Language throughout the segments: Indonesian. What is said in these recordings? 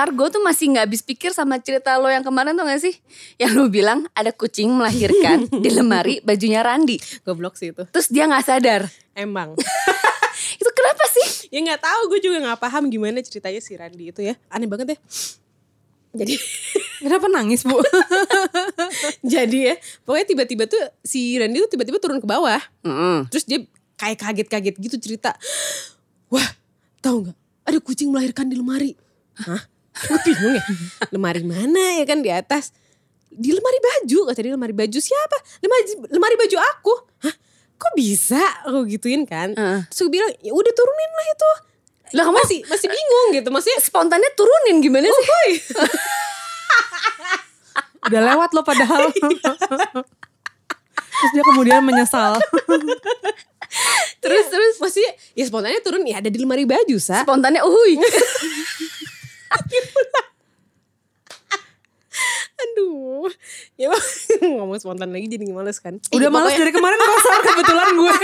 Sar, gue tuh masih nggak habis pikir sama cerita lo yang kemarin tuh gak sih? Yang lo bilang ada kucing melahirkan di lemari bajunya Randi. Goblok sih itu. Terus dia nggak sadar. Emang. Itu kenapa sih? ya nggak tahu gue juga nggak paham gimana ceritanya si Randy itu ya. Aneh banget ya. Jadi Kenapa nangis bu? jadi ya pokoknya tiba-tiba tuh si Randy tuh tiba-tiba turun ke bawah. Mm-mm. Terus dia kayak kaget-kaget gitu cerita. Wah, tahu nggak? Ada kucing melahirkan di lemari. Hah? Gue bingung ya. Lemari mana ya kan di atas? Di lemari baju, kata dia lemari baju siapa? Lemari, lemari baju aku. Hah? Kok bisa? Aku gituin kan. Heeh. Terus gue bilang, ya udah turunin lah itu. Lah kamu Masih masih bingung gitu. Maksudnya spontannya turunin gimana sih? Udah lewat lo padahal. Terus dia kemudian menyesal. Terus terus maksudnya ya spontannya turun ya ada di lemari baju, Sa. spontannya uhui. Aduh. Ya ngomong spontan lagi jadi males kan. Udah Eh, malas pokoknya- dari kemarin kosong kebetulan gue.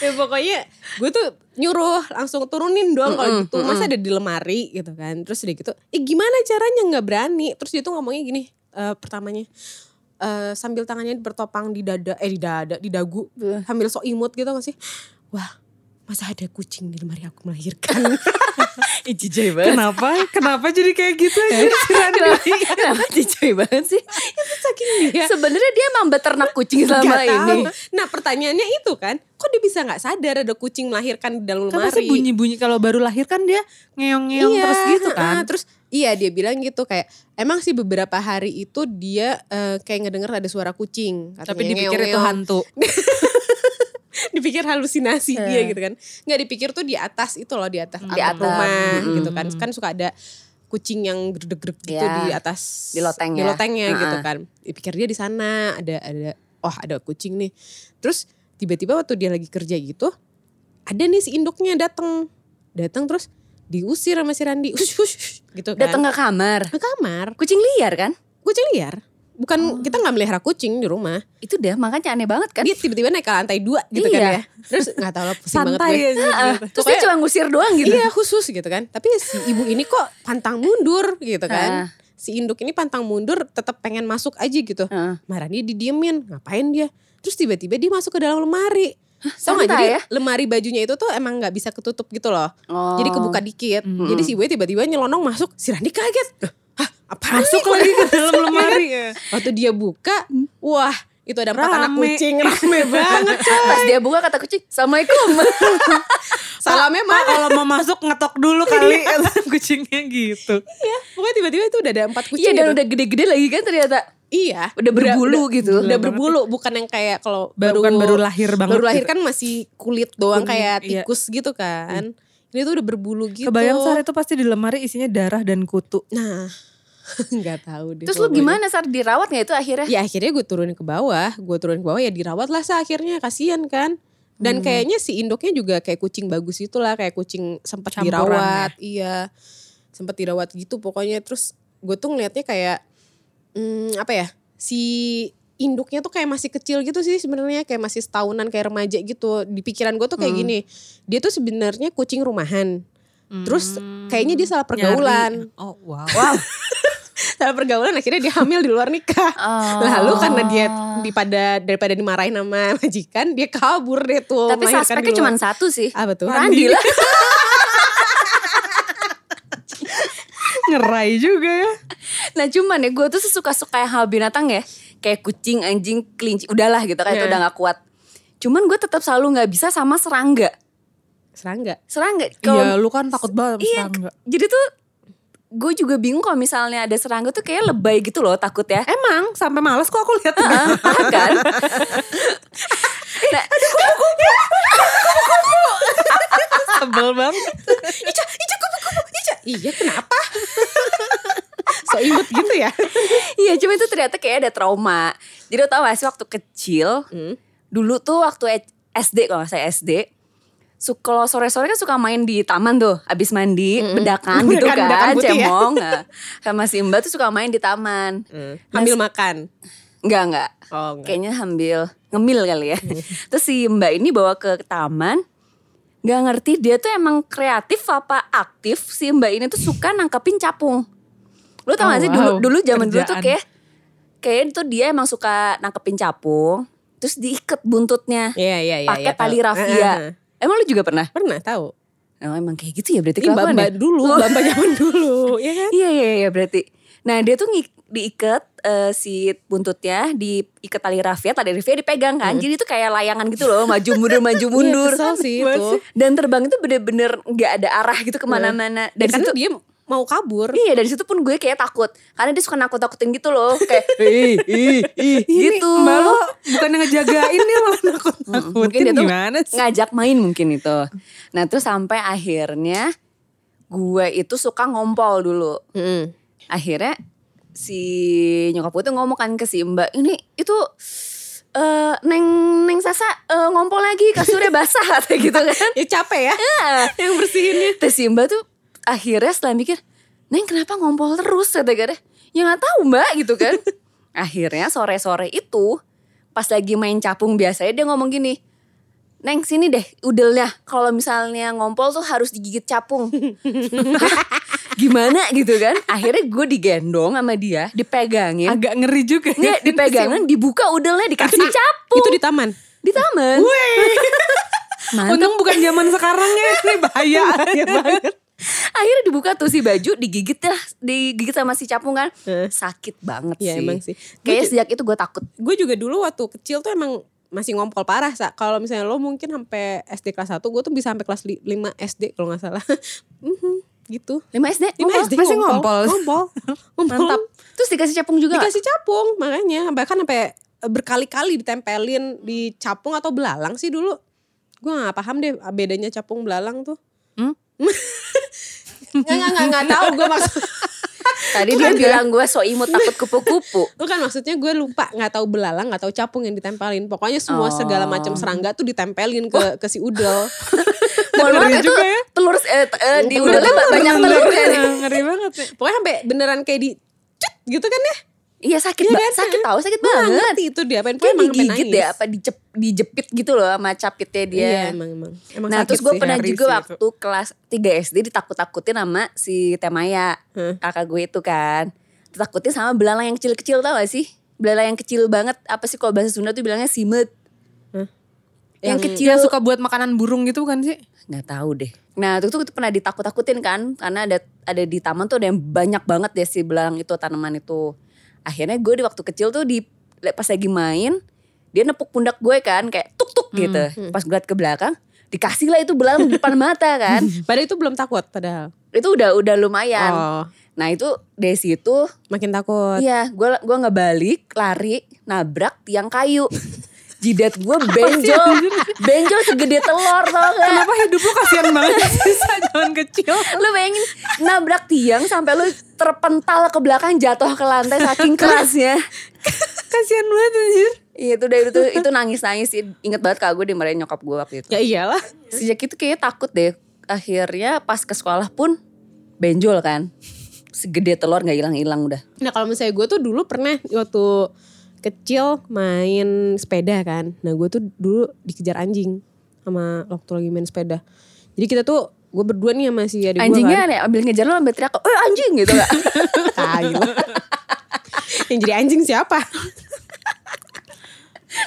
ya pokoknya gue tuh nyuruh langsung turunin dong kalau gitu masa ada di lemari gitu kan terus udah gitu eh gimana caranya nggak berani terus dia tuh ngomongnya gini eh, pertamanya eh, sambil tangannya bertopang di dada eh di dada di dagu Beuh. sambil sok imut gitu gak sih wah masa ada kucing di lemari aku melahirkan jijai banget. Kenapa? Kenapa jadi kayak gitu Randy? Kenapa, kenapa jijai banget sih? saking dia Sebenarnya dia emang beternak kucing selama tahu. ini. nah pertanyaannya itu kan kok dia bisa nggak sadar ada kucing melahirkan di dalam Kan lemari bunyi-bunyi kalau baru lahir kan dia ngeong-ngeong terus gitu kan. ah, terus iya dia bilang gitu kayak emang sih beberapa hari itu dia eh, kayak ngedenger ada suara kucing. katanya, Tapi dipikir itu hantu. dipikir halusinasi Eh. dia gitu kan. Nggak dipikir tuh di atas itu loh di atas Di atas. rumah Mm-mm. gitu kan. Kan suka ada kucing yang gerdeg-gerdeg gitu Iya. di atas Di loteng di ya. lotengnya gitu Uh-uh. kan. Dipikir dia di sana ada ada oh ada kucing nih. Terus tiba-tiba waktu dia lagi kerja gitu ada nih si induknya datang. Datang terus diusir sama si Randi. Ush, ush, ush, gitu kan. Datang ke kamar. ke kamar. Kucing liar kan? Kucing liar. Bukan kita nggak melihara kucing di rumah. Itu dah makanya aneh banget kan? Dia tiba-tiba naik ke lantai dua gitu kan Iya. ya. Terus nggak tahu lah pusing banget Santai gue. aja. Heeh. gitu. Terus dia cuma ngusir doang gitu. Iya khusus gitu kan. Tapi si ibu ini kok pantang mundur gitu kan. Si induk ini pantang mundur tetap pengen masuk aja gitu. Marah dia didiemin. Ngapain dia? Terus tiba-tiba dia masuk ke dalam lemari. Tau gak? Jadi ya? lemari bajunya itu tuh emang nggak bisa ketutup gitu loh. Oh. Jadi kebuka dikit. Mm. Jadi si gue tiba-tiba nyelonong masuk. Si Randi kaget. Hah apaan Masuk lagi ke dalam lemari. ya. Waktu dia buka, wah itu ada empat anak kucing rame banget. Pas dia buka kata kucing, Assalamualaikum. Salamnya mah kalau mau masuk ngetok dulu kali kucingnya gitu. Iya, pokoknya tiba-tiba itu udah ada empat kucing Iya dan gitu. udah gede-gede lagi kan ternyata. Iya, Udah berbulu gitu. Udah banget berbulu, bukan yang kayak kalau Baru, baru kan baru lahir banget. baru lahir gitu. kan masih kulit doang kayak iya. tikus gitu kan. Ini tuh udah berbulu gitu. Kebayang Sar itu pasti di lemari isinya darah dan kutu. Nah, nggak tahu deh. Terus lu gimana Sar dirawat gak itu akhirnya? Ya akhirnya gue turunin ke bawah, gue turunin ke bawah ya dirawat lah sa akhirnya kasihan kan. Dan Hmm. kayaknya si induknya juga kayak kucing bagus itulah, kayak kucing sempat dirawat, iya, sempat dirawat gitu pokoknya. Terus gue tuh ngeliatnya kayak hmm, apa ya, si induknya tuh kayak masih kecil gitu sih sebenarnya kayak masih setahunan kayak remaja gitu. Di pikiran gue tuh kayak Hmm. gini, dia tuh sebenarnya kucing rumahan. Terus Hmm. kayaknya dia salah pergaulan. Nyari. Oh wow. Wow. Salah pergaulan akhirnya dia hamil di luar nikah. Oh. Lalu karena dia daripada daripada dimarahin sama majikan, dia kabur deh tuh. Tapi suspeknya cuma satu sih. apa tuh? Randi lah. Ngerai juga ya. Nah cuman ya gue tuh suka-suka hal binatang ya. Kayak kucing, anjing, kelinci. Udahlah gitu kan itu Iya. udah gak kuat. Cuman gue tetap selalu gak bisa sama serangga. Serangga. Serangga. Iya, Kalau lu kan takut banget sama Iya, serangga. jadi tuh gue juga bingung kalau misalnya ada serangga tuh kayak lebay gitu loh takut ya. Emang sampai males kok aku lihat. Parah kan? nah, Sebel banget. Ica, Ica kupu-kupu, Ica. Iya kenapa? So imut gitu ya. iya cuma itu ternyata kayak ada trauma. Jadi tau gak sih waktu kecil, Hmm. dulu tuh waktu SD kalau saya SD, su kalau sore-sore kan suka main di taman tuh, abis mandi, Mm-mm. bedakan gitu kan, bedakan ya. cemong. Nah, sama si Mbak tuh suka main di taman. Ambil makan. Enggak, enggak. Oh enggak. Kayaknya sambil ngemil kali ya. Terus si Mbak ini bawa ke taman. nggak ngerti dia tuh emang kreatif apa aktif si mbak ini tuh suka nangkepin capung. Lu tau Oh, gak sih wow. dulu dulu zaman dulu tuh kayak kayak tuh dia emang suka nangkepin capung, terus diikat buntutnya Iya iya iya. pakai iya, tali rafia. Heeh, heeh. Emang lu juga pernah? Pernah tahu. Oh, emang kayak gitu ya berarti kelakuan ya? dulu, mbak zaman dulu, ya kan? Iya iya iya berarti. Nah dia tuh diikat eh, si buntutnya diikat tali rafia, tali rafia dipegang kan. Jadi itu kayak layangan gitu loh, maju mundur maju mundur. Iya, sih itu. Dan terbang itu bener-bener nggak ada arah gitu ke mana-mana. Dan karena situ dia mau kabur. Iya dari situ pun gue kayak takut karena dia suka nakut-nakutin gitu loh kayak ih ih ih gitu. Mbak lo bukan ngejagain dia malah Mm, nakut-nakutin mungkin dia tuh gimana sih? ngajak main mungkin itu. Nah terus sampai akhirnya gue itu suka ngompol dulu. Mm-mm. akhirnya si nyokap gue tuh ngomong kan ke si mbak ini itu eh neng neng sasa eh, ngompol lagi kasurnya basah katanya gitu kan Ya capek ya, yang bersihinnya. terus si mbak tuh akhirnya setelah mikir neng kenapa ngompol terus? kata gue ya nggak tahu mbak gitu kan. Akhirnya sore sore itu pas lagi main capung biasanya dia ngomong gini Neng sini deh udelnya. Kalau misalnya ngompol tuh harus digigit capung. Gimana? gitu kan. Akhirnya gue digendong sama dia dipegangin. Agak ngeri juga. Nggak, dipegangin dibuka udelnya dikasih capung. Itu di taman. di taman. Mantap Untung bukan zaman sekarang ya, ini bahaya. Bahaya banget. Akhirnya dibuka tuh si baju digigit lah digigit sama si capung kan Eh. sakit banget Iya sih emang sih. kayaknya sejak itu gue takut Gue juga dulu waktu kecil tuh emang masih ngompol parah sa. Kalau misalnya lo mungkin sampai SD kelas 1, gue tuh bisa sampai kelas 5 SD kalau nggak salah. Mhm, gitu. 5 SD 5 ngompol. SD masih ngompol. Ngompol. ngompol. mantap terus dikasih capung juga nggak? Dikasih capung makanya. Bahkan sampai berkali-kali ditempelin di capung atau belalang sih dulu. Gue gak paham deh bedanya capung belalang tuh. Hmm? Nggak, nggak, nggak, nggak tahu gue maksud. tadi dia bilang gue so imut takut kupu-kupu Bukan maksudnya gue lupa nggak tahu belalang nggak tahu capung yang ditempelin. Pokoknya semua Oh. segala macam serangga tuh ditempelin ke ke si udel. mohon maaf itu juga ya. telur eh, eh, di udahnya banyak telur kan Ngeri banget ya. Pokoknya sampai beneran kayak di cut gitu kan ya. Iya sakit Iya ba- kan? sakit tahu sakit Gue banget itu dia apain. kayak digigit nangis. ya apa dijep, dijepit gitu loh sama capitnya dia Iya emang emang. Emang nah sakit terus gue pernah juga sih itu. waktu kelas 3 SD ditakut-takutin sama si Temaya Hah? kakak gue itu kan ditakutin sama belalang yang kecil-kecil tau gak sih belalang yang kecil banget apa sih kalau bahasa Sunda tuh bilangnya simet Hah? yang, Yang- kecil Yang suka buat makanan burung gitu kan sih? nggak tahu deh nah itu tuh pernah ditakut-takutin kan karena ada ada di taman tuh ada yang banyak banget deh si belalang itu tanaman itu akhirnya gue di waktu kecil tuh di pas lagi main dia nepuk pundak gue kan kayak tuk tuk gitu. pas gue liat ke belakang dikasih lah itu belalang di depan mata kan. Padahal itu belum takut padahal. itu udah udah lumayan. Oh, nah itu dari situ makin takut. iya gue gua nggak balik lari nabrak tiang kayu jidat gue benjol. benjol segede telur tau gak Kenapa hidup lu kasihan banget sih Sa, zaman kecil? lu bayangin nabrak tiang sampai lu terpental ke belakang jatuh ke lantai saking kerasnya. Kasihan banget anjir. Iya itu dari itu itu nangis nangis inget banget kak gue dimarahin nyokap gue waktu itu. Ya iyalah. sejak itu kayaknya takut deh. Akhirnya pas ke sekolah pun benjol kan. Segede telur nggak hilang hilang udah. Nah kalau misalnya gue tuh dulu pernah waktu kecil main sepeda kan. Nah gue tuh dulu dikejar anjing sama waktu lagi main sepeda. Jadi kita tuh gue berdua nih sama si adik gue anjingnya kan. ada ambil ngejar lo ambil teriak eh anjing gitu gak Tai lu. Yang jadi anjing siapa?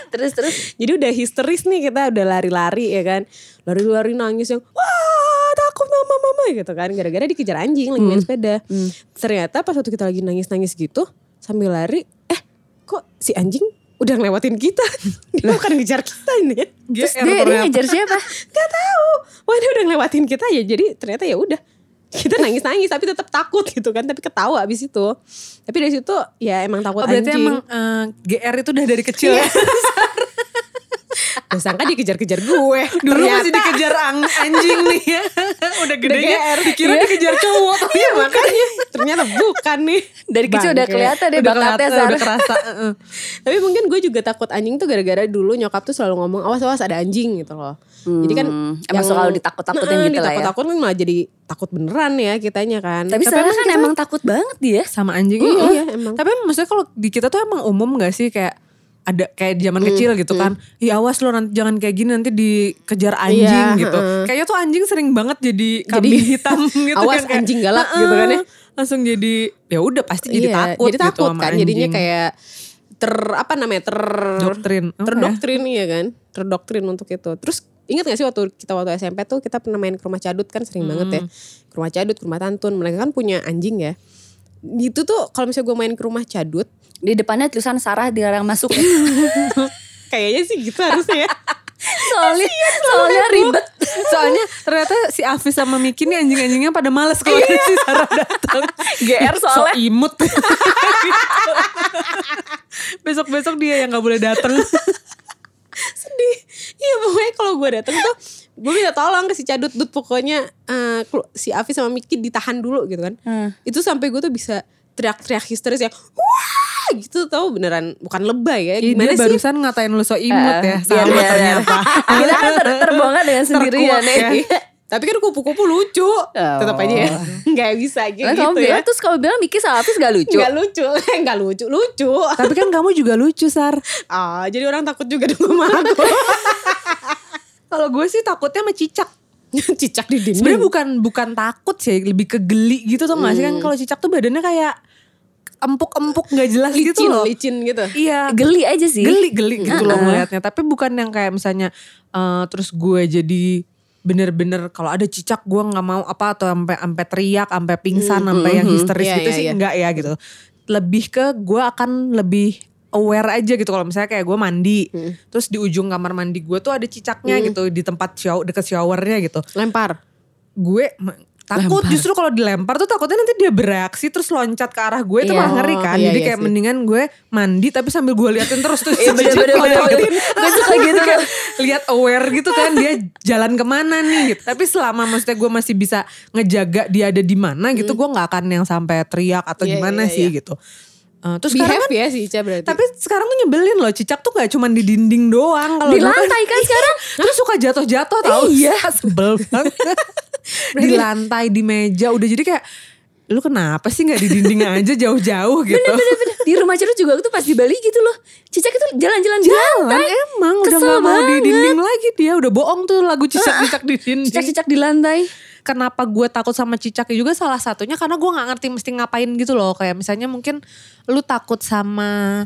terus terus Jadi udah histeris nih kita udah lari-lari ya kan. Lari-lari nangis yang wah takut mama mama gitu kan. Gara-gara dikejar anjing lagi main sepeda. Ternyata pas waktu kita lagi nangis-nangis gitu sambil lari kok si anjing udah ngelewatin kita. Dia bukan ngejar kita ini ya. terus GR dia, dia ngejar siapa Gak tahu. Wah dia udah ngelewatin kita ya. Jadi ternyata ya udah. Kita nangis-nangis tapi tetap takut gitu kan. Tapi ketawa abis itu. Tapi dari situ ya emang takut Oh berarti anjing. emang eh, GR itu udah dari kecil ya? Gak sangka dikejar-kejar gue. Dulu masih Ternyata- dikejar ang- anjing nih ya. Udah gedenya GR. dikira Iya. dikejar cowok. Tapi Iya makanya ternyata bukan nih. dari kecil udah kelihatan deh udah bakatnya kelihatan, udah kerasa. Tapi mungkin gue juga takut anjing tuh gara-gara dulu nyokap tuh selalu ngomong awas awas ada anjing gitu loh. Jadi kan Hmm, emang selalu ditakut-takutin Nah, gitu lah ya. Ditakut-takutin malah jadi takut beneran ya kitanya kan. tapi sekarang kan emang takut banget dia Sama anjing. Heeh. iya, emang. Tapi maksudnya kalau di kita tuh emang umum gak sih kayak ada kayak zaman kecil gitu kan. Ih awas lo nanti jangan kayak gini nanti dikejar anjing Iya, gitu. heeh. Kayaknya tuh anjing sering banget jadi kambing hitam gitu awas kan kayak, anjing galak "Heeh." gitu kan ya. Langsung jadi ya udah pasti jadi Iya, takut jadi gitu takut sama kan jadinya anjing. kayak ter apa namanya ter Doktrin. Ya? terdoktrin iya kan terdoktrin untuk itu terus ingat gak sih waktu kita waktu SMP tuh kita pernah main ke rumah cadut kan sering banget ya ke rumah cadut ke rumah tantun mereka kan punya anjing ya itu tuh kalau misalnya gue main ke rumah cadut Di depannya tulisan Sarah dilarang masuk. kayaknya sih gitu harusnya ya soalnya soalnya ribet. Soalnya ternyata si Afis sama Miki nih anjing-anjingnya pada males kalau si Sarah datang. GR So soalnya. imut. Besok-besok dia yang gak boleh datang. sedih iya pokoknya kalau gue dateng tuh gue minta tolong ke si cadut dut pokoknya kelu- si Afi sama Miki ditahan dulu gitu kan Hmm. itu sampai gue tuh bisa teriak-teriak histeris yang wah gitu tau beneran bukan lebay ya gimana dia sih barusan ngatain lu so imut ya. Eh, biar- Sama biar- ternyata. Kita kan ter terbongkar dengan sendirian ya. ya. tapi kan kupu-kupu lucu tetap aja ya nggak bisa Lah gitu kamu ya bilang terus kamu bilang Miki sama Hafiz gak lucu. nggak lucu nggak lucu lucu Tapi kan kamu juga lucu Sar. ah jadi orang takut juga dong sama aku Kalau gue sih takutnya sama cicak. cicak di dinding Sebenarnya bukan bukan takut sih, lebih ke geli gitu tuh nggak sih kan Hmm. kalau cicak tuh badannya kayak empuk-empuk nggak jelas licin gitu loh. licin gitu Iya. Geli aja sih. geli geli gitu loh Uh-uh. ngeliatnya tapi bukan yang kayak misalnya eh, terus gue jadi bener-bener kalau ada cicak gue nggak mau apa atau sampai sampai teriak sampai pingsan sampai yang histeris Iya, gitu iya, sih iya. enggak ya gitu lebih ke gue akan lebih aware aja gitu kalau misalnya kayak gue mandi terus di ujung kamar mandi gue tuh ada cicaknya gitu di tempat shower deket showernya gitu lempar gue takut Lempar. justru kalau dilempar tuh takutnya nanti dia bereaksi terus loncat ke arah gue itu Iya. malah ngeri kan Oh, iya, jadi iya kayak sih. mendingan gue mandi tapi sambil gue liatin terus tuh Iya si bener cicak bener bener lewat. bener. Gue suka gitu kan. lihat aware gitu kan dia jalan ke mana nih gitu tapi selama maksudnya gue masih bisa ngejaga dia ada di mana gitu gue nggak akan yang sampai teriak atau Hmm. Iya, gimana iya, sih iya. gitu Eh, terus sekarang behave kan ya si Ica berarti tapi sekarang tuh nyebelin loh cicak tuh gak cuma di dinding doang kalau Di lantai kan sekarang. terus suka jatuh-jatuh tau Iya. sebel banget di lantai di meja udah jadi kayak lu kenapa sih nggak di dinding aja jauh-jauh gitu Bener-bener. Di rumah cerut juga tuh pas di Bali gitu loh. Cicak itu jalan-jalan di jalan lantai. emang udah nggak mau di dinding lagi dia udah bohong tuh lagu cicak-cicak di dinding Cicak-cicak di lantai. kenapa gue takut sama cicak juga salah satunya karena gue nggak ngerti mesti ngapain gitu loh kayak misalnya mungkin lu takut sama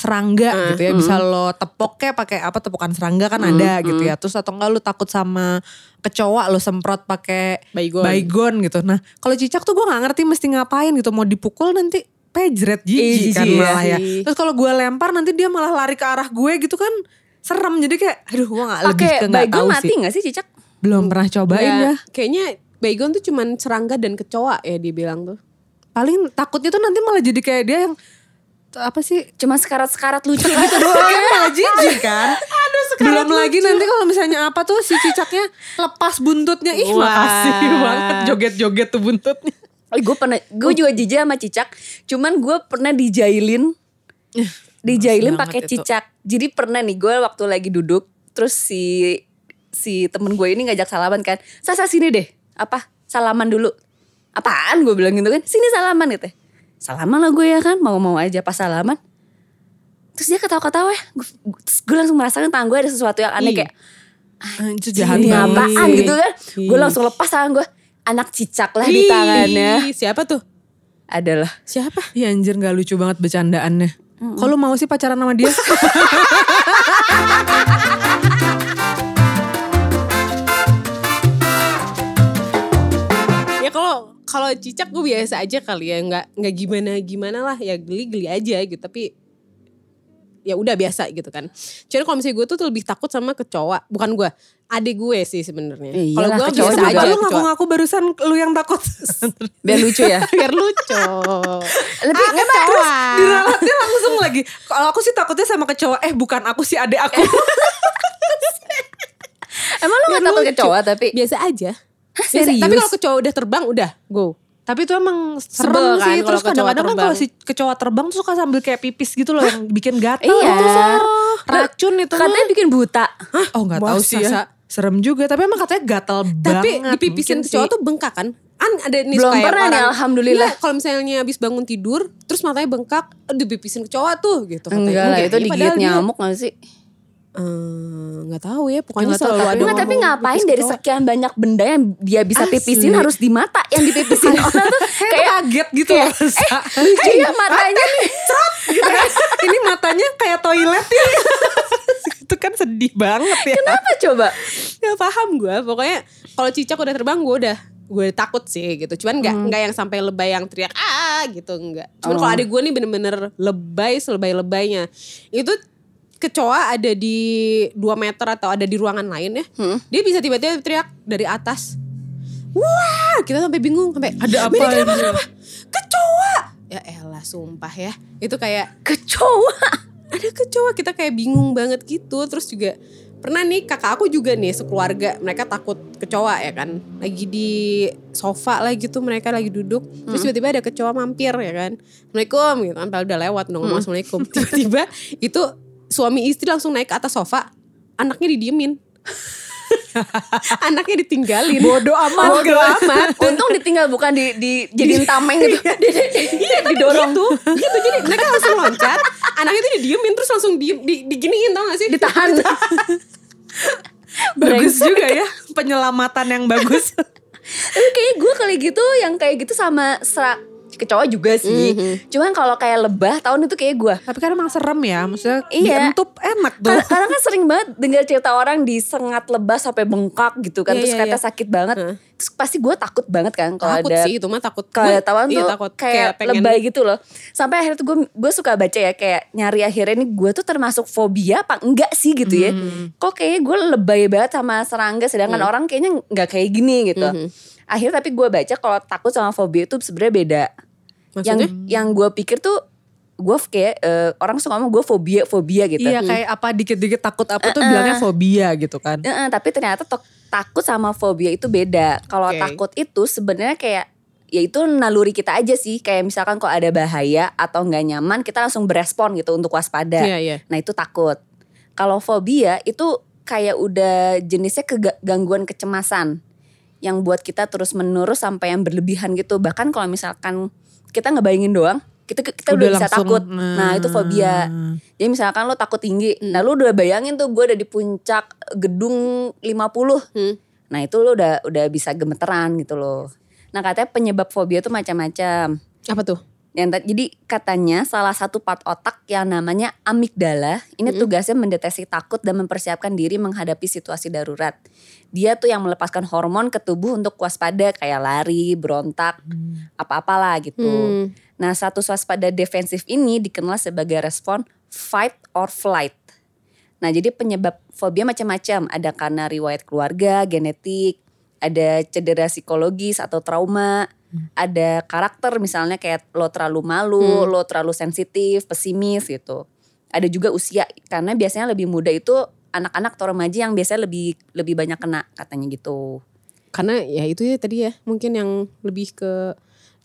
serangga gitu ya. Bisa lo tepok kayak pakai apa tepukan serangga kan ada gitu ya. terus atau enggak lu takut sama kecoa lo semprot pakai Baygon. baygon gitu. Nah kalau cicak tuh gue nggak ngerti mesti ngapain gitu. Mau dipukul nanti pejret jijik kan malah ya. terus kalau gue lempar nanti dia malah lari ke arah gue gitu kan. Serem jadi kayak aduh gue nggak lebih ke nggak tahu mati sih. gak sih cicak? belum pernah cobain Ya, ya. Kayaknya baygon tuh cuman serangga dan kecoa ya dia bilang tuh. paling takutnya tuh nanti malah jadi kayak dia yang apa sih Cuma sekarat-sekarat lucu gitu Aduh, doang. kan malah jijik kan belum lagi nanti kalau misalnya apa tuh si cicaknya lepas buntutnya ih Wah. makasih banget joget-joget tuh buntutnya gue pernah, gue juga jijik sama cicak. Cuman gue pernah dijailin, dijailin pakai itu. cicak. Jadi pernah nih gue waktu lagi duduk, terus si si temen gue ini ngajak salaman kan. Sasa sini deh, apa salaman dulu. Apaan gue bilang gitu kan? Sini salaman gitu. Salaman lah gue ya kan, mau-mau aja pas salaman. Terus dia ketawa-ketawa ya. Gue, terus gue langsung merasakan tangan gue ada sesuatu yang aneh Ih. kayak Anjir jahat apaan gitu kan. Gue Ih. langsung lepas tangan gue. Anak cicak lah di tangannya. Ih, Siapa tuh? Adalah Siapa? Ih anjir gak lucu banget bercandaannya Kalau mau sih pacaran sama dia kalau cicak gue biasa aja kali ya nggak nggak gimana gimana lah ya geli geli aja gitu tapi ya udah biasa gitu kan. Cuman kalau misalnya gue tuh lebih takut sama kecoa, bukan gue, adik gue sih sebenarnya. Eh, Kalau gue kecoa biasa juga. aja Lu ngaku-ngaku barusan lu yang takut biar lucu ya. Biar lucu. Lebih Ah, emang kecoa. Diralatnya langsung lagi Kalau aku sih takutnya sama kecoa Eh bukan aku sih adek aku emang lu gak takut kecoa tapi Biasa aja. Biasa, serius? tapi kalau kecoa udah terbang udah go. Tapi itu emang serem Sebel kan sih Terus kadang-kadang kan kalau si kecoa terbang tuh suka sambil kayak pipis gitu loh Yang bikin gatel Iya. itu Sar. Racun itu mah. katanya bikin buta. Oh gak tahu sih Sa? ya Serem juga Tapi emang katanya gatel Tapi banget dipipisin Mungkin kecoa sih. tuh bengkak kan? An ada nih Belum pernah nih, alhamdulillah. Iya, kalau misalnya habis bangun tidur, terus matanya bengkak, aduh pipisin kecoa tuh gitu. katanya. Enggak lah, itu Iya, digigit nyamuk gak sih? Eh, nggak tahu ya, pokoknya Nggak tahu, selalu ada Enggak, tapi ngapain dari sekian banyak benda yang dia bisa Asli. pipisin harus di mata yang dipipisin orang tuh Kayak kaget gitu loh. Sa. lucu ya matanya nih. gitu kan. Ini matanya kayak toilet ya. itu kan sedih banget ya. Kenapa coba? Gak paham gue, pokoknya kalau cicak udah terbang gue udah gue takut sih gitu. Cuman nggak nggak yang sampai lebay yang teriak ah gitu enggak. Cuman Oh. kalau ada gue nih bener-bener lebay selebay-lebaynya. Itu kecoa ada di 2 meter atau ada di ruangan lain ya. Hmm. Dia bisa tiba-tiba teriak dari atas. Wah, kita sampai bingung sampai Ada apa "Mini, kenapa ini?" kenapa? Kecoa. Ya elah sumpah ya. Itu kayak Kecoa. ada kecoa kita kayak bingung banget gitu terus juga pernah nih kakak aku juga nih sekeluarga mereka takut kecoa ya kan lagi di sofa lah gitu mereka lagi duduk terus tiba-tiba ada kecoa mampir ya kan assalamualaikum gitu kan udah lewat dong ngomong assalamualaikum tiba-tiba itu suami istri langsung naik ke atas sofa anaknya didiemin anaknya ditinggalin Bodoh amat. bodoh amat Untung ditinggal bukan di, di jadiin tameng gitu. Iya tapi Didorong. gitu Gitu jadi mereka langsung loncat Anaknya itu didiemin terus langsung di, di, diginiin tau gak sih Ditahan. Bagus juga ya penyelamatan yang bagus. Tapi kayaknya gue kali gitu yang kayak gitu sama serak kecoa juga sih. Cuman kalau kayak lebah tahun itu kayak gue. Tapi kan emang serem ya, maksudnya Iya. dientup enak tuh. Karena, karena kan sering banget dengar cerita orang disengat lebah sampai bengkak gitu kan. Iya, Terus iya, kata iya. sakit banget. Terus pasti gue takut banget kan kalau Takut ada sih itu mah takut kalau Gua- ada tawan iya, tuh takut. kayak, pengen- lebay gitu loh. Sampai akhirnya tuh gue gue suka baca ya kayak nyari akhirnya nih gue tuh termasuk fobia apa enggak sih gitu ya. Kok kayaknya gue lebay banget sama serangga sedangkan orang kayaknya nggak kayak gini gitu. Akhirnya tapi gue baca kalau takut sama fobia itu sebenarnya beda. Maksudnya? Yang yang gue pikir tuh gue kayak eh, orang suka ngomong gue fobia fobia gitu. Iya kayak apa dikit-dikit takut apa tuh bilangnya fobia gitu kan. Eh, eh, tapi ternyata takut sama fobia itu beda. Kalau Oke. takut itu sebenarnya kayak ya itu naluri kita aja sih. Kayak misalkan kalau ada bahaya atau nggak nyaman, kita langsung berespon gitu untuk waspada. Iya iya Nah itu takut. Kalau fobia itu kayak udah jenisnya kegangguan kecemasan yang buat kita terus menerus sampai yang berlebihan gitu. Bahkan kalau misalkan kita ngebayangin doang, kita kita udah, Udah bisa langsung, takut. Nah itu fobia. nah. Jadi misalkan lo takut tinggi, nah lo udah bayangin tuh gue ada di puncak gedung 50. Hmm. Nah itu lo udah udah bisa gemeteran gitu loh. Nah katanya penyebab fobia tuh macam-macam. Apa tuh? Yang jadi katanya salah satu part otak yang namanya amigdala ini tugasnya mendeteksi takut dan mempersiapkan diri menghadapi situasi darurat. Dia tuh yang melepaskan hormon ke tubuh untuk waspada kayak lari, berontak, apa-apalah gitu. Hmm. Nah, status waspada defensif ini dikenal sebagai respon fight or flight. Nah, jadi penyebab fobia macam-macam. Ada karena riwayat keluarga, genetik, ada cedera psikologis atau trauma, ada karakter misalnya kayak lo terlalu malu, lo terlalu sensitif, pesimis gitu. Ada juga usia karena biasanya lebih muda itu anak-anak atau remaja yang biasanya lebih lebih banyak kena katanya gitu. Karena ya itu ya tadi ya mungkin yang lebih ke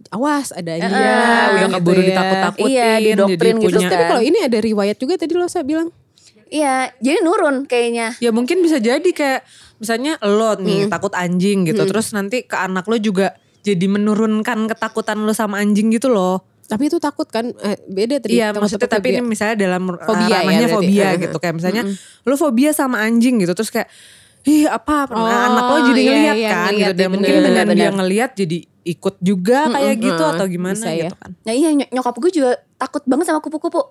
awas ada dia Iya, udah gitu keburu ya. ditakut-takutin. Iya, didoktrin jadi gitu punya- Tapi kan. kalau ini ada riwayat juga tadi lo saya bilang. Iya, jadi nurun kayaknya. Ya mungkin bisa jadi kayak misalnya lo nih takut anjing gitu. Terus nanti ke anak lo juga jadi menurunkan ketakutan lo sama anjing gitu loh. Tapi itu takut kan eh, beda tadi. Iya maksudnya tapi fobia. ini misalnya dalam Fobia ya fobia Heeh. gitu. Kayak misalnya lo fobia sama anjing gitu. Terus kayak ih apa Oh, nah, anak lo jadi iya, ngeliat iya, kan ngeliat gitu. Dan ya, mungkin bener. dengan dia Bener. ngeliat jadi ikut juga kayak gitu heeh, atau gimana bisa ya. gitu kan. Nah iya ny- nyokap gue juga takut banget sama kupu-kupu.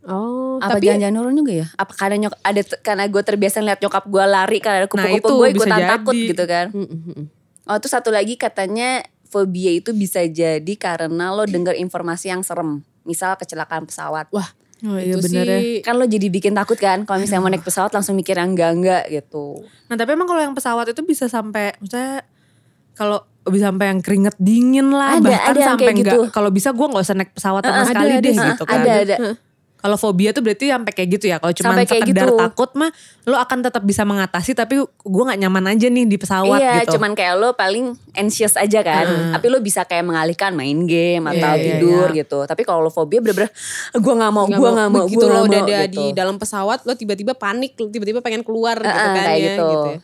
Oh, Apa tapi jangan-jangan nurun juga ya? Apa karena nyok ada karena gue terbiasa lihat nyokap gue lari karena ada kupu-kupu itu gue ikutan jadi. takut gitu kan? Mm, mm, mm. Oh terus satu lagi katanya fobia itu bisa jadi karena lo denger informasi yang serem. Misal kecelakaan pesawat. Wah, Oh iya itu bener ya. sih Kan lo jadi bikin takut kan kalau misalnya mau naik pesawat langsung mikir yang enggak-enggak gitu. Nah tapi emang kalau yang pesawat itu bisa sampai misalnya kalau bisa sampai yang keringet dingin lah Ada, bahkan ada yang sampai enggak gitu. kalau bisa gue nggak usah naik pesawat sama Heeh, sekali ada, deh ada, gitu kan. Ada ada. Kalau fobia tuh berarti sampai kayak gitu ya. Kalau cuma sekedar gitu. takut mah lo akan tetap bisa mengatasi tapi gue nggak nyaman aja nih di pesawat iya, gitu. cuman kayak lo paling anxious aja kan. Tapi lo bisa kayak mengalihkan main game atau Iya, iya, tidur iya. gitu. Tapi kalau lo fobia bener-bener gue nggak mau, gue nggak mau, gue lo nggak udah mau ada gitu. di dalam pesawat lo tiba-tiba panik tiba-tiba pengen keluar gitu Heeh, kan kayak ya gitu. ya.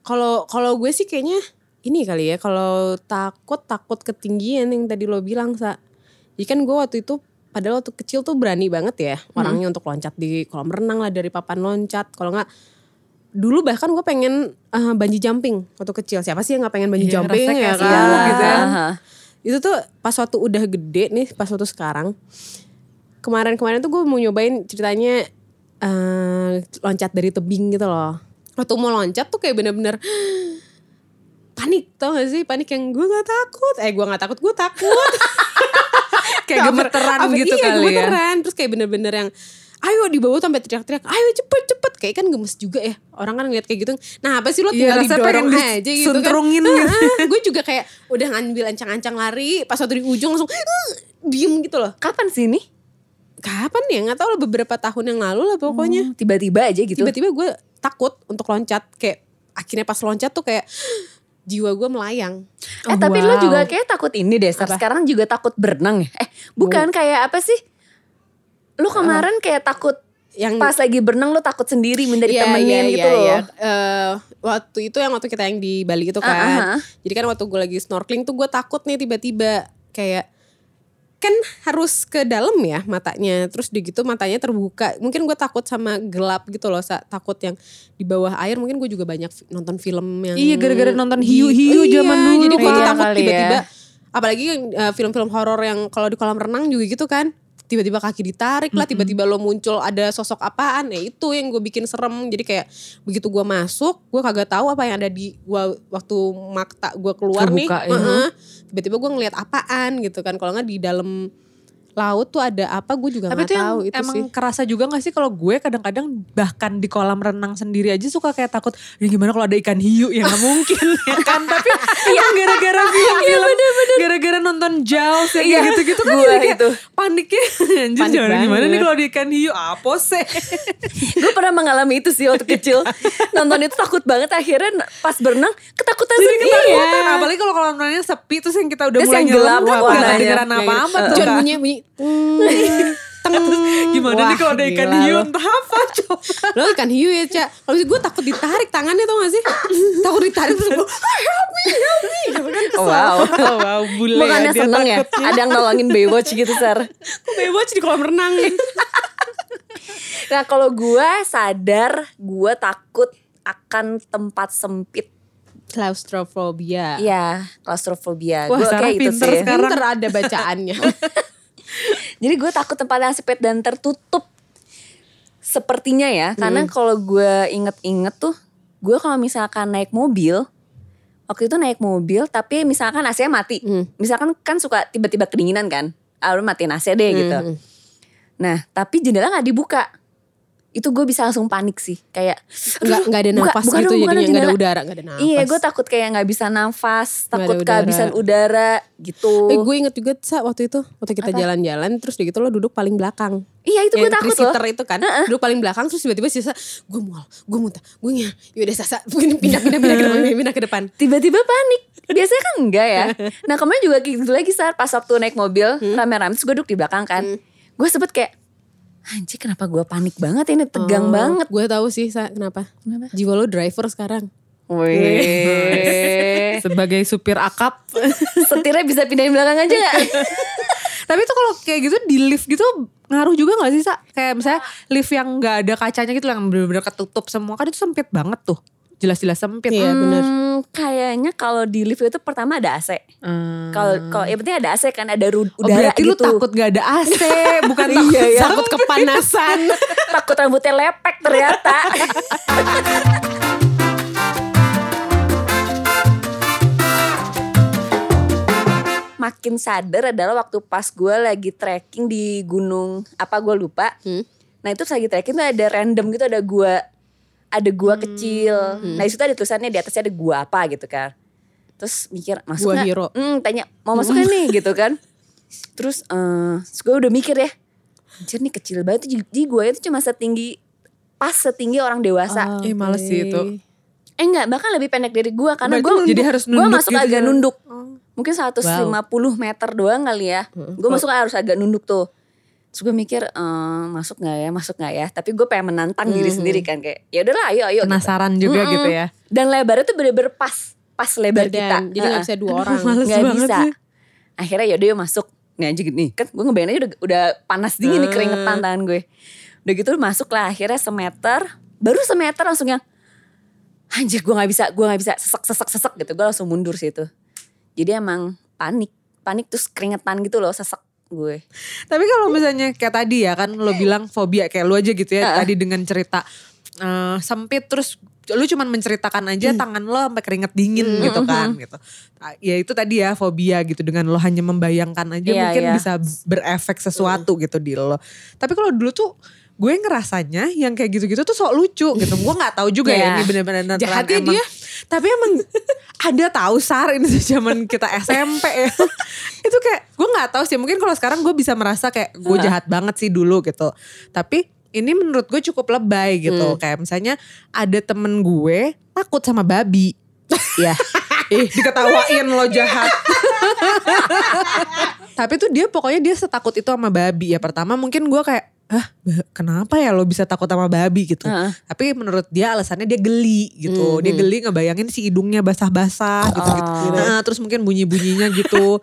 Kalau kalau gue sih kayaknya ini kali ya kalau takut takut ketinggian yang tadi lo bilang sa. Jadi kan gue waktu itu padahal waktu kecil tuh berani banget ya orangnya untuk loncat di kolam renang lah dari papan loncat. Kalau nggak dulu bahkan gue pengen uh, bungee jumping waktu kecil. Siapa sih yang nggak pengen bungee Iya, jumping rasanya ya kan? seru gitu ya. Aha. Itu tuh pas waktu udah gede nih, pas waktu sekarang. Kemarin-kemarin tuh gue mau nyobain ceritanya eh loncat dari tebing gitu loh. Waktu mau loncat tuh kayak bener-bener panik tau gak sih? Panik yang gue gak takut. Eh gue gak takut, gue takut. Kayak gemeteran Apa- gitu iya, kali ya. gemeteran. Terus kayak bener-bener yang ayo di bawah sampai teriak-teriak ayo cepet cepet kayak kan gemes juga ya orang kan ngeliat kayak gitu nah apa sih lo tinggal Iya, rasanya didorong pengen aja gitu kan disentrungin gitu. gue juga kayak udah ngambil ancang-ancang lari pas waktu di ujung langsung "Eh," diem gitu loh Kapan sih ini? kapan ya nggak tahu lah beberapa tahun yang lalu lah pokoknya Hmm, Tiba-tiba aja gitu. tiba-tiba gue takut untuk loncat kayak akhirnya pas loncat tuh kayak jiwa gue melayang Eh Oh, tapi lo juga kayak takut ini deh. Sar. Apa? Sekarang juga takut berenang ya? Eh bukan kayak apa sih? Lo kemarin kayak takut yang pas lagi berenang lo takut sendiri minta Iya, ditemenin iya, gitu iya, loh. iya. Eh, waktu itu yang waktu kita yang di Bali itu kan. Ah, ah, ah. Jadi kan waktu gue lagi snorkeling tuh gue takut nih tiba-tiba kayak kan harus ke dalam ya matanya. Terus di gitu matanya terbuka. Mungkin gue takut sama gelap gitu loh, Sa. takut yang di bawah air. Mungkin gue juga banyak nonton film yang Iya, gara-gara nonton hiu-hiu Iya, zaman dulu Jadi gue tuh Iya takut ya. tiba-tiba apalagi yang, eh, film-film horor yang kalau di kolam renang juga gitu kan tiba-tiba kaki ditarik lah tiba-tiba lo muncul ada sosok apaan ya itu yang gue bikin serem jadi kayak begitu gue masuk gue kagak tahu apa yang ada di gua waktu makta gue keluar nih Kebuka, ya. Heeh. tiba-tiba gue ngeliat apaan gitu kan kalau nggak di dalam laut tuh ada apa gue juga Tapi nggak itu yang tahu itu emang sih. kerasa juga gak sih kalau gue kadang-kadang bahkan di kolam renang sendiri aja suka kayak takut ya gimana kalau ada ikan hiu? Ya nggak mungkin ya kan? Tapi yang gara-gara film-film gara-gara nonton Jaws yang Iya, gitu-gitu kan jadi kayak itu. paniknya. Anjir Panik jangan gimana nih kalau ada ikan hiu? Apa sih? Gue pernah mengalami itu sih waktu kecil. Nonton itu takut banget akhirnya pas berenang ketakutan jadi sendiri. ketakutan apalagi kalau kolam renangnya sepi terus yang kita udah Terus mulai yang gelap kan nggak warnanya. kedengeran Kayak apa-apa gitu. tuh bunyinya bunyi teng. gimana nih kalau ada Wah, ikan hiu lo. entah apa coba Lo ikan hiu ya Cak Kalau gue takut ditarik tangannya tau gak sih Takut ditarik terus gue "Ah, help me help me Gitu kan kesel Wow. oh, wow bule Bukannya dia seneng ya? Ada yang nolongin Baywatch gitu, Sar. Kok Baywatch di kolam renang Nah kalau gue sadar gue takut akan tempat sempit. Claustrophobia Iya, klaustrofobia. Wah, Gue Sarah kayak itu pinter sih. sekarang. Pinter ada bacaannya Jadi gue takut tempat yang sempit dan tertutup. Sepertinya ya, karena kalau gue inget-inget tuh, gue kalau misalkan naik mobil, waktu itu naik mobil, tapi misalkan AC-nya mati, Hmm. misalkan kan suka tiba-tiba kedinginan kan, ah lu matiin AC deh gitu. Hmm. Nah, tapi jendela nggak dibuka, itu gue bisa langsung panik sih, kayak Nggak, nggak ada nafas buka gitu jadinya dong Nggak ada udara Nggak ada nafas Iya, gue takut kayak nggak bisa nafas, takut udara. kehabisan udara gitu. Eh gue inget juga Sa waktu itu Waktu kita Apa? jalan-jalan Terus gitu lo duduk paling belakang iya itu gue takut loh. itu kan Duduk paling belakang Terus tiba-tiba sisa Gue mual Gue muntah Gue ngia Yaudah Sasa Pindah pindah pindah ke depan Pindah ke depan Tiba-tiba panik. Biasanya kan enggak ya. Nah kemarin juga gitu lagi saat pas waktu naik mobil rame-rame terus gue duduk di belakang kan. Gue sempet kayak anjir kenapa gue panik banget ini tegang Oh, banget. Gue tahu sih Sa Kenapa Kenapa? Jiwa lo driver sekarang Wih. sebagai supir akap Setirnya bisa pindahin belakang aja gak? Tapi itu kalau kayak gitu di lift gitu ngaruh juga gak sih Sa? Kayak misalnya lift yang gak ada kacanya gitu yang bener-bener ketutup semua kan itu sempit banget tuh. Jelas-jelas sempit. Iya bener Hmm, kayaknya kalau di lift itu pertama ada AC. Hmm. Kalau kalau yang penting ada AC kan ada Oh, udara berarti gitu. lu takut gak ada AC, bukan takut Iya, ya. Takut kepanasan takut rambutnya lepek ternyata. Makin sadar adalah waktu pas gue lagi trekking di gunung apa gue lupa. Hmm. Nah itu lagi trekking tuh ada random gitu ada gua ada gua kecil. Nah di situ ada tulisannya di atasnya ada gua apa gitu kan. Terus mikir masuk Gua hero. Hmm, tanya mau masuk nggak nih gitu kan. Terus eh gue udah mikir ya. Anjir nih kecil banget. Jadi gue itu cuma setinggi pas setinggi orang dewasa. Eh, males sih itu. Eh enggak, bahkan lebih pendek dari gue karena gue nunduk. Jadi harus nunduk masuk gitu agak ya? nunduk. Mungkin 150 meter doang kali ya. Gue masuk harus agak nunduk tuh. Terus gue mikir eh, masuk nggak ya, masuk nggak ya. Tapi gue pengen menantang diri sendiri kan kayak ya udahlah ayo ayo. gitu. Penasaran juga Mm-mm. gitu ya. Dan lebarnya tuh bener-bener pas, pas lebar kita. Badan. Jadi nggak bisa dua orang. Nggak bisa. sih. Akhirnya yaudah yuk masuk. Nih aja gini. Kan gue ngebayangin aja udah, udah panas dingin nih Hmm. keringetan tangan gue. Udah gitu masuk lah akhirnya semeter. Baru semeter langsung yang. Anjir gue gak bisa, gue gak bisa sesek sesek sesek gitu. Gue langsung mundur situ. Jadi emang panik. Panik terus keringetan gitu loh sesek gue. Tapi kalau misalnya kayak tadi ya kan lo bilang fobia kayak lu aja gitu ya tadi dengan cerita eh, sempit terus lu cuman menceritakan Hmm. aja tangan lo sampai keringet dingin gitu kan gitu. Ya itu tadi ya fobia gitu dengan lo hanya membayangkan aja Iya, mungkin iya. bisa berefek sesuatu gitu di lo. Tapi kalau dulu tuh gue ngerasanya yang kayak gitu-gitu tuh sok lucu gitu. Gue nggak tahu juga ya Iya. ini benar-benar Jahatnya emang- dia. Tapi emang ada tahu sar ini zaman kita SMP ya. itu kayak gue nggak tahu sih mungkin kalau sekarang gue bisa merasa kayak gue jahat banget sih dulu gitu. Tapi ini menurut gue cukup lebay gitu. Kayak misalnya ada temen gue takut sama babi. ya. Ih diketawain lo jahat. Tapi tuh dia pokoknya dia setakut itu sama babi ya. Pertama mungkin gue kayak, ah kenapa ya lo bisa takut sama babi gitu. Heeh. Tapi menurut dia alasannya dia geli gitu. Dia geli ngebayangin si hidungnya basah-basah gitu-gitu. Oh. Nah, terus mungkin bunyi-bunyinya gitu.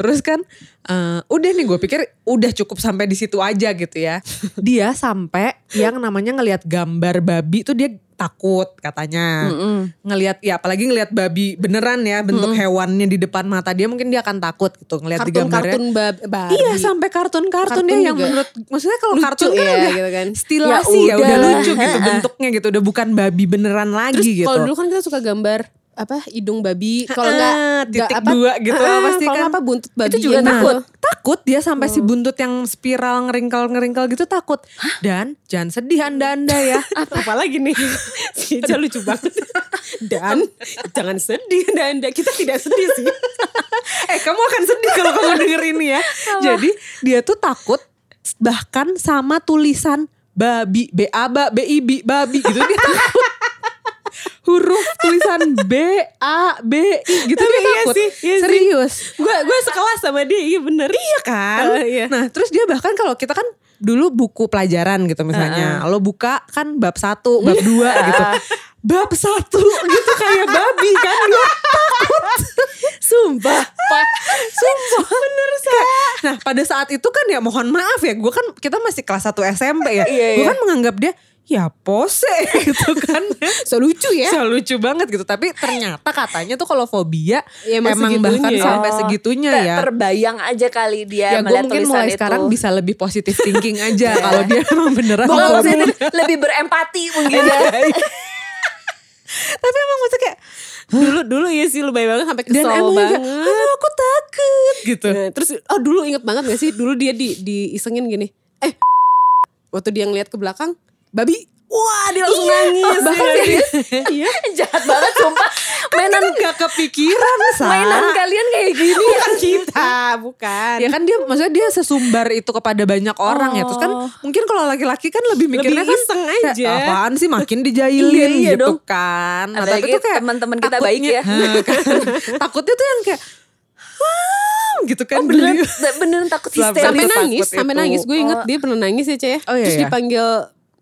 Terus kan eh, udah nih gue pikir udah cukup sampai di situ aja gitu ya. Dia sampai yang namanya ngelihat gambar babi tuh dia takut katanya. Mm-mm. Ngelihat ya apalagi ngelihat babi beneran ya bentuk hewannya di depan mata dia mungkin dia akan takut gitu ngelihat di gambarnya. Kartun-kartun bab- Barbie. Iya sampai kartun-kartun Kartun ya yang menurut maksudnya kalau Lucu kartun kan ya, udah gitu kan. stilasi Ya ya, udah udah. lucu gitu bentuknya gitu udah bukan babi beneran lagi Terus gitu. kalau dulu kan kita suka gambar apa hidung babi kalau enggak titik apa, dua gitu ah, pasti kan. apa buntut babi juga gitu. takut. takut dia sampai si buntut yang spiral ngeringkel-ngeringkel gitu takut. Dan jangan sedih anda-anda ya. Apalagi nih si lucu banget Dan jangan sedih anda, anda Kita tidak sedih sih eh kamu akan sedih kalau kamu denger ini ya. Jadi dia tuh takut bahkan sama tulisan babi, B A B B I B babi gitu dia takut. Huruf tulisan B A B I gitu Tapi dia iya takut. sih, iya. Serius. Gue gue sekelas sama dia Iya bener Iya kan? Eh, iya. Nah terus dia bahkan kalau kita kan dulu buku pelajaran gitu misalnya. Lo buka kan bab satu, bab dua gitu. Bab satu gitu kayak babi kan dia Sumpah. Sumpah bener sih. Nah pada saat itu kan ya mohon maaf ya. Gue kan kita masih kelas 1 SMP ya. Iya, Gue iya. kan menganggap dia ya pose gitu kan. So lucu ya So lucu banget gitu. Tapi ternyata katanya tuh kalau fobia Ya, emang emang bahkan ya. sampai segitunya Ter- ya. Terbayang aja kali dia Ya gue melihat mungkin tulisan mulai itu. sekarang bisa lebih positif thinking aja kalau dia emang beneran maksudnya lebih berempati mungkin ya. Tapi emang maksudnya kayak Dulu dulu ya sih lebay banget Sampai dan kesel emang banget "Aduh, aku takut gitu. Nah, Terus oh dulu inget banget gak sih Dulu dia di diisengin gini Eh Waktu dia ngeliat ke belakang Babi Wah dia langsung nangis bahkan Iya. serius. Iya Jahat banget sumpah. Mainan Kan gak kepikiran Sa. mainan kalian kayak gini. Bukan kita Bukan Ya kan dia maksudnya dia sesumbar itu kepada banyak orang ya. Terus kan Oh. mungkin kalau laki-laki kan lebih mikirnya Lebih kan iseng kayak, aja. apaan sih makin dijailin Iya, iya gitu dong. kan. Nah, tapi tuh kayak teman-teman kita takutnya- baik ya. Hah, kan. takutnya tuh yang kayak gitu kan. Oh beneran, beneran takut histeris. Sampai nangis Sampai nangis Gue inget Oh. dia pernah nangis ya Ceh Oh, iya, Terus iya. dipanggil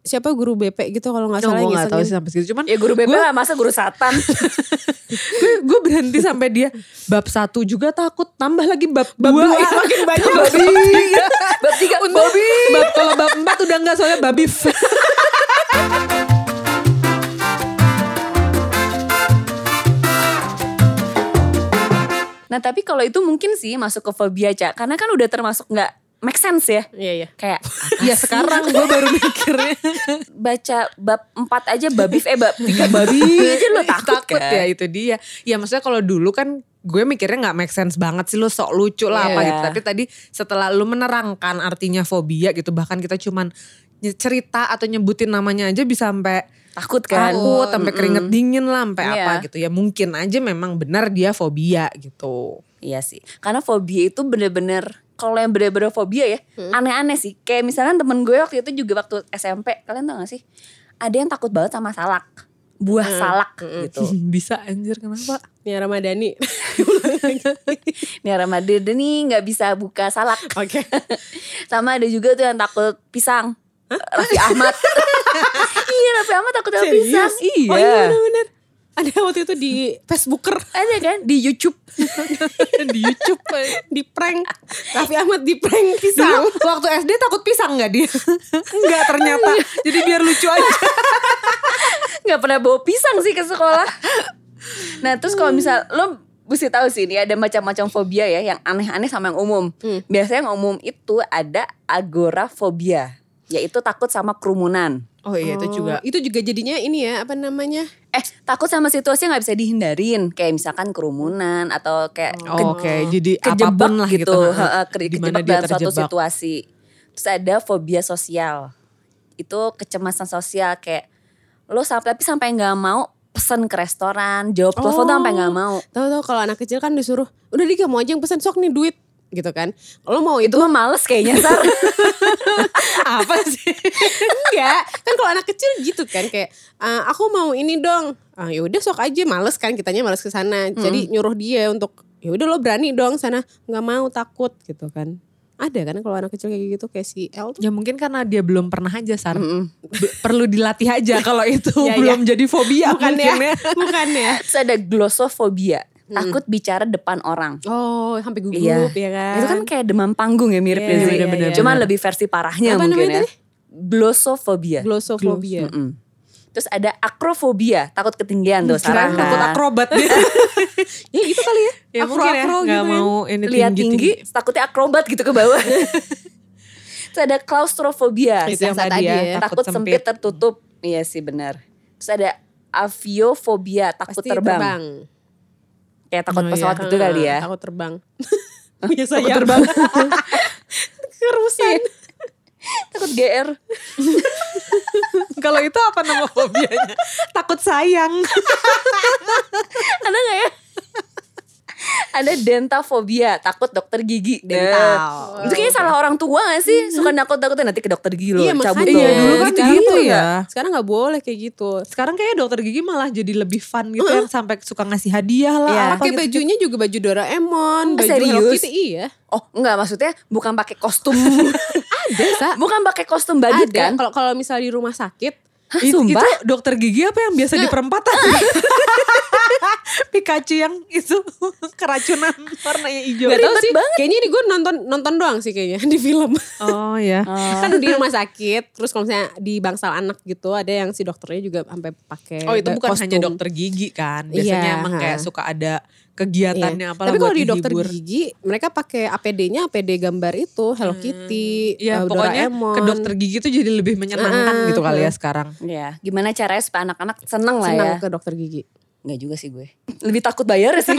Siapa guru BP gitu Kalau gak Oh, salah gue yang gak tahu sih sampai segitu. Cuman Ya guru BP lah masa guru satan. gue, gue berhenti sampai dia bab satu juga takut. Tambah lagi bab, Bab dua. dua, makin banyak. Bab tiga. Bab tiga Untuk babi. Bab kalau bab empat udah enggak soalnya babi. Nah tapi kalau itu mungkin sih masuk ke fobia Cak. Karena kan udah termasuk nggak make sense ya. Iya iya Kayak ya sekarang gue baru mikirnya. baca bab 4 aja babi eh bab 3 babi aja lo takut, takut kan. ya itu dia. Ya maksudnya kalau dulu kan gue mikirnya nggak make sense banget sih lo sok lucu lah apa Iya. gitu. Tapi tadi setelah lu menerangkan artinya fobia gitu bahkan kita cuman cerita atau nyebutin namanya aja bisa sampai Takut kan. takut sampai keringet dingin lah sampai Iya. apa gitu ya mungkin aja memang benar dia fobia gitu Iya sih. Karena fobia itu bener-bener kalau yang bener-bener fobia ya aneh-aneh sih. Kayak misalnya temen gue waktu itu juga waktu SMP. Kalian tau gak sih? Ada yang takut banget sama salak. Buah salak gitu. bisa anjir kenapa Nia Ramadhani Nih Ramadan nih gak bisa buka salak. Oke Sama ada juga tuh yang takut pisang. Raffi Ahmad. iya Raffi Ahmad takut sama pisang. Iya. Oh iya bener-bener Ada waktu itu di Facebooker, Ada kan di YouTube. di YouTube. di prank. Raffi Ahmad di prank pisang. Dulu waktu SD takut pisang nggak dia? Enggak ternyata. Jadi biar lucu aja. nggak pernah bawa pisang sih ke sekolah. Nah terus kalau misal lo mesti tahu sih ini ada macam-macam fobia ya yang aneh-aneh sama yang umum. Hmm. Biasanya yang umum itu ada agorafobia, yaitu takut sama kerumunan. Oh iya itu juga. Itu juga jadinya ini ya, apa namanya? Eh takut sama situasi nggak bisa dihindarin, kayak misalkan kerumunan atau kayak ke- Oh, Oke, jadi kejebak apa pun lah gitu, gitu. Heeh, ke- Di kejebak dia dalam suatu terjebak. situasi. Terus ada fobia sosial, itu kecemasan sosial kayak lo sampai tapi sampai nggak mau pesen ke restoran, jawab telepon tuh sampai nggak mau. Tahu-tahu kalau anak kecil kan disuruh, udah di kamu aja yang pesan sok nih duit gitu kan. Lo mau Itu itu mah males kayaknya Sar. Apa sih? enggak? Kan kalau anak kecil gitu kan kayak "Ah, aku mau ini dong. Ah ya udah sok aja males kan kitanya males ke sana. Jadi nyuruh dia untuk ya udah lo berani dong sana. nggak mau takut gitu kan. Ada kan kalau anak kecil kayak gitu kayak si El tuh. Ya mungkin karena dia belum pernah aja Sar. Mm-mm. Be- Perlu dilatih aja kalau itu Ya, belum jadi fobia Bukan mungkin ya. ya. Bukan ya. Terus ada glossofobia, takut bicara depan orang. Oh, sampai gugup Iya. ya kan. Itu kan kayak demam panggung ya miripnya Iya, sih. iya, bener-bener. Cuman lebih versi parahnya Apa mungkin namanya ya. tadi? Glossofobia. glossofobia. Mm-mm. Terus ada akrofobia, takut ketinggian tuh Kirain Sarah. takut akrobat dia. Ya gitu kali ya. ya mungkin ya. Akro-akro Gak gitu ya. mau ini Lihat tinggi, takutnya akrobat gitu ke bawah. Terus ada klaustrofobia, Itu yang Biasa tadi ya. takut sempit tertutup. Iya sih benar. Terus ada aviofobia, takut Pasti terbang. terbang. Kayak takut Oh, pesawat iya. gitu kali ya. Takut terbang. Biasa Takut terbang. Kerusan. takut GR. Kalau itu apa nama fobianya? Takut sayang. Ada gak ya? Ada dentafobia, takut dokter gigi. Dental. Nah, Itu kayaknya salah orang tua gak sih? Suka nakut-nakutin nanti ke dokter gigi lo. Iya cabut makanya. Iya, dulu kan Sekarang gitu tuh ya. Sekarang gak boleh kayak gitu. Sekarang kayaknya dokter gigi malah jadi lebih fun gitu yang sampai suka ngasih hadiah lah. Iya. apa Pakai gitu. bajunya juga baju Doraemon, Oh, baju Hello serius? Kitty iya. Oh enggak maksudnya bukan pakai kostum. Ada, Sa. bukan pakai kostum badut Ada. kan? Kalau kalau misalnya di rumah sakit, Hah, It- sumpah? Itu dokter gigi apa yang biasa di perempatan? Pikachu yang itu keracunan warnanya hijau. Gak tau sih. banget. Kayaknya ini gue nonton nonton doang sih kayaknya di film. Oh ya. kan di rumah sakit, terus kalau misalnya di bangsal anak gitu, ada yang si dokternya juga sampai pakai Oh itu bukan kostum. hanya dokter gigi kan. Biasanya Iya, emang kayak suka ada Iya. kegiatannya apa Tapi kalau di dokter gigi, mereka pakai APD-nya APD gambar itu Hello Kitty, Iya eh, pokoknya Doraemon. ke dokter gigi tuh jadi lebih menyenangkan Ah, gitu kali ya sekarang. Ya, gimana caranya supaya anak-anak seneng lah senang ya? ke dokter gigi. Enggak juga sih gue. Lebih takut bayar sih.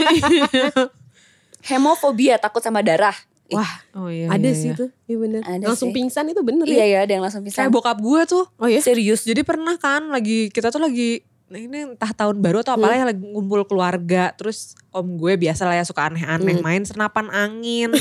Hemofobia, takut sama darah. Wah, Oh iya. ada iya, sih iya. tuh. Iya bener. Ada Langsung sih. pingsan itu bener Iya ya. ya, ada yang langsung pisah. Kayak bokap gue tuh. Oh ya? Serius. Jadi pernah kan lagi kita tuh lagi ini entah tahun baru atau apalah yang lagi ngumpul keluarga terus om gue biasa lah ya suka aneh-aneh main senapan angin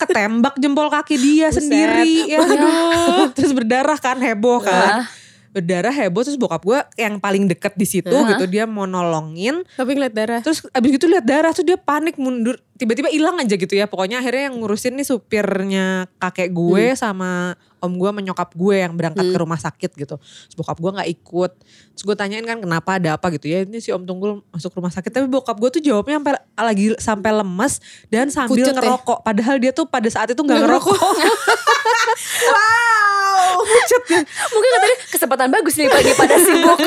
ketembak jempol kaki dia Buset. sendiri ya aduh. Terus berdarah kan heboh kan. Berdarah heboh terus bokap gue yang paling deket di situ Hah? gitu dia mau nolongin. Tapi ngeliat darah. terus abis gitu lihat darah tuh dia panik mundur. Tiba-tiba hilang aja gitu ya pokoknya akhirnya yang ngurusin nih supirnya kakek gue sama om gue menyokap gue yang berangkat ke rumah sakit gitu. Terus bokap gue nggak ikut. Terus gue tanyain kan kenapa ada apa? gitu. Ya ini si om tunggul masuk rumah sakit. Tapi bokap gue tuh jawabnya sampai lagi sampai lemes dan sambil Pucet ya? ngerokok. Padahal dia tuh pada saat itu Nggak ngerokok. wow. Pucet ya. Mungkin katanya kesempatan bagus nih pagi pada sibuk.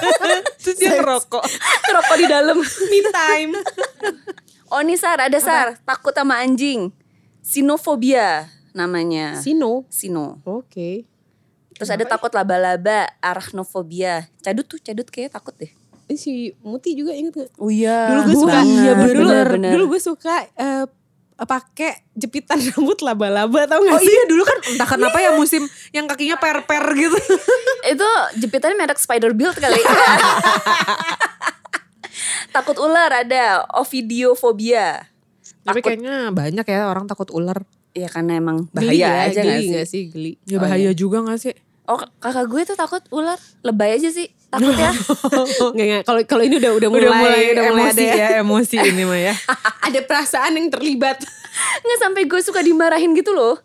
terus dia ngerokok. Ngerokok di dalam. Me time. Oh nih Sar, ada Sar. Takut sama anjing. Sinofobia namanya. Sino. Sino. Oke. Terus ada takut laba-laba, arachnofobia. Cadut tuh, cadut kayaknya takut deh. Ini si Muti juga inget gak? Oh iya. Dulu gue suka. Iya dulu, bener, bener. dulu gue suka eh, pakai jepitan rambut laba-laba tau gak Oh sih? iya dulu kan entah kenapa ya musim yang kakinya per-per gitu. Itu jepitannya merek Spider Build kali. takut ular ada, ovidiofobia. Takut. Tapi kayaknya banyak ya orang takut ular. Iya karena emang Geli bahaya ya, aja geli gak sih? gak sih? Geli. Ya bahaya juga gak sih? Oh kakak gue tuh takut ular, lebay aja sih. Takut ya. Nggak, nggak. Kalau kalau ini udah udah mulai, Udah mulai, udah mulai emosi ada ya, emosi ini mah ya. ada perasaan yang terlibat. Nggak sampai gue suka dimarahin gitu loh.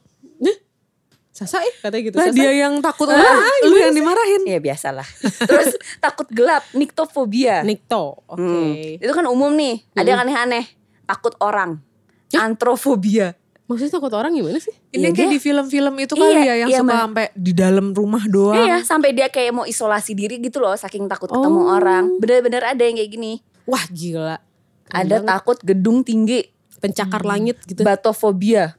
Sasa eh katanya gitu. Lah Sasa. dia yang takut orang, lu yang dimarahin. Ya biasalah. Terus takut gelap, niktofobia. Nikto. Oke. Hmm. Itu kan umum nih. Ada yang aneh-aneh. Takut orang. Antrofobia. Maksudnya takut orang gimana sih? Ini Iya, kayak dia- di film-film itu kali Iya, ya yang iya, suka sampai di dalam rumah doang. Iya, sampai dia kayak mau isolasi diri gitu loh, saking takut ketemu Oh. orang. Bener-bener ada yang kayak gini. Wah gila. Keren ada banget. takut gedung tinggi, pencakar langit gitu. batofobia.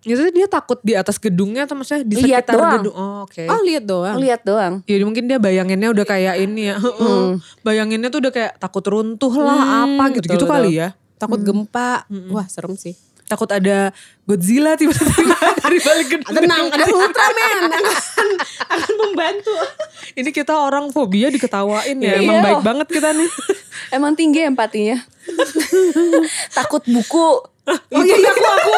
Itu dia takut di atas gedungnya atau maksudnya di Lihat sekitar doang. gedung. Oh, oke. Oh lihat doang. Lihat doang. Ya mungkin dia bayanginnya udah kayak ini ya. Heeh. Bayanginnya tuh udah kayak takut runtuh lah Hmm, apa gitu-gitu betul, kali betul. ya. Takut gempa. Wah serem sih. Takut ada Godzilla tiba-tiba dari balik gedung. Tenang, ada Ultraman yang akan, akan membantu. Ini kita orang fobia diketawain ya. Iya. Emang baik banget kita nih. Emang tinggi empatinya. takut buku. Oh iya, iya aku aku.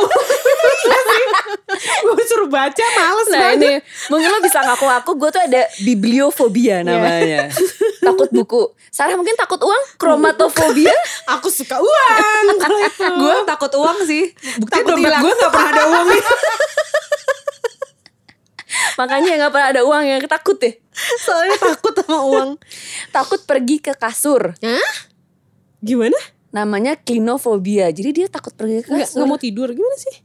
Gue suruh baca males Nah banget. ini mungkin lo bisa ngaku-ngaku gue tuh ada bibliofobia namanya. takut buku. Sarah mungkin takut uang, kromatofobia. Aku suka uang. Kalau itu. gue takut uang sih. Bukti Takut dompet gue gak pernah ada uangnya. Makanya nggak pernah ada uang yang takut deh. Soalnya takut sama uang. Takut pergi ke kasur. Hah? Gimana? Namanya klinofobia. Jadi dia takut pergi ke kasur. nggak mau tidur gimana sih?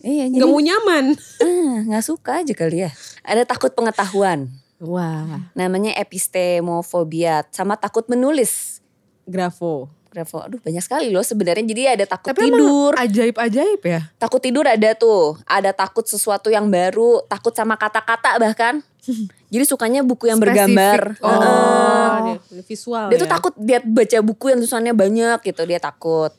Iya, jadi Nggak mau nyaman. ah, nggak suka aja kali ya. Ada takut pengetahuan. Wah, Namanya epistemofobia. Sama takut menulis. grafo. Grafo. Aduh banyak sekali loh sebenarnya. Jadi ada takut Tapi tidur. ajaib-ajaib ya. Takut tidur ada tuh. Ada takut sesuatu yang baru. Takut sama kata-kata bahkan. Jadi sukanya buku yang Spesifik. bergambar. Oh. Dia, dia visual Dia ya. tuh takut dia baca buku yang tulisannya banyak gitu. Dia takut.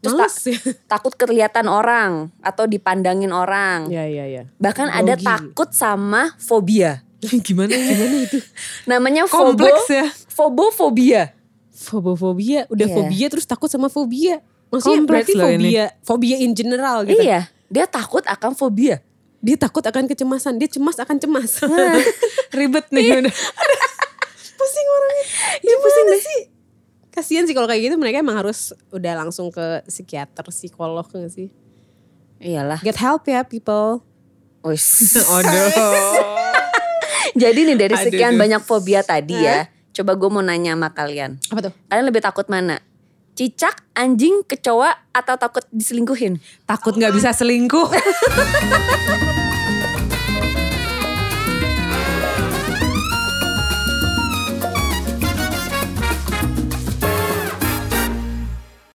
Terus Males ta- ya. takut kelihatan orang. Atau dipandangin orang. Iya, iya, iya. Bahkan ada Grogi. takut sama fobia. Gimana Gimana itu? Namanya fobo, Kompleks ya. fobofobia. Fobofobia, udah Iya. fobia terus takut sama fobia. Maksudnya Kompleks berarti loh ini. fobia, fobia in general gitu. Iya, dia takut akan fobia. Dia takut akan kecemasan, dia cemas akan cemas. Ribet nih udah. pusing orangnya. Ya pusing sih. Kasihan sih kalau kayak gitu mereka emang harus udah langsung ke psikiater, psikolog gak sih? Iyalah. Get help ya people. Aduh. Jadi nih dari sekian banyak fobia tadi ya, coba gue mau nanya sama kalian. Apa tuh? Kalian lebih takut mana? Cicak, anjing, kecoa, atau takut diselingkuhin? Takut gak bisa selingkuh.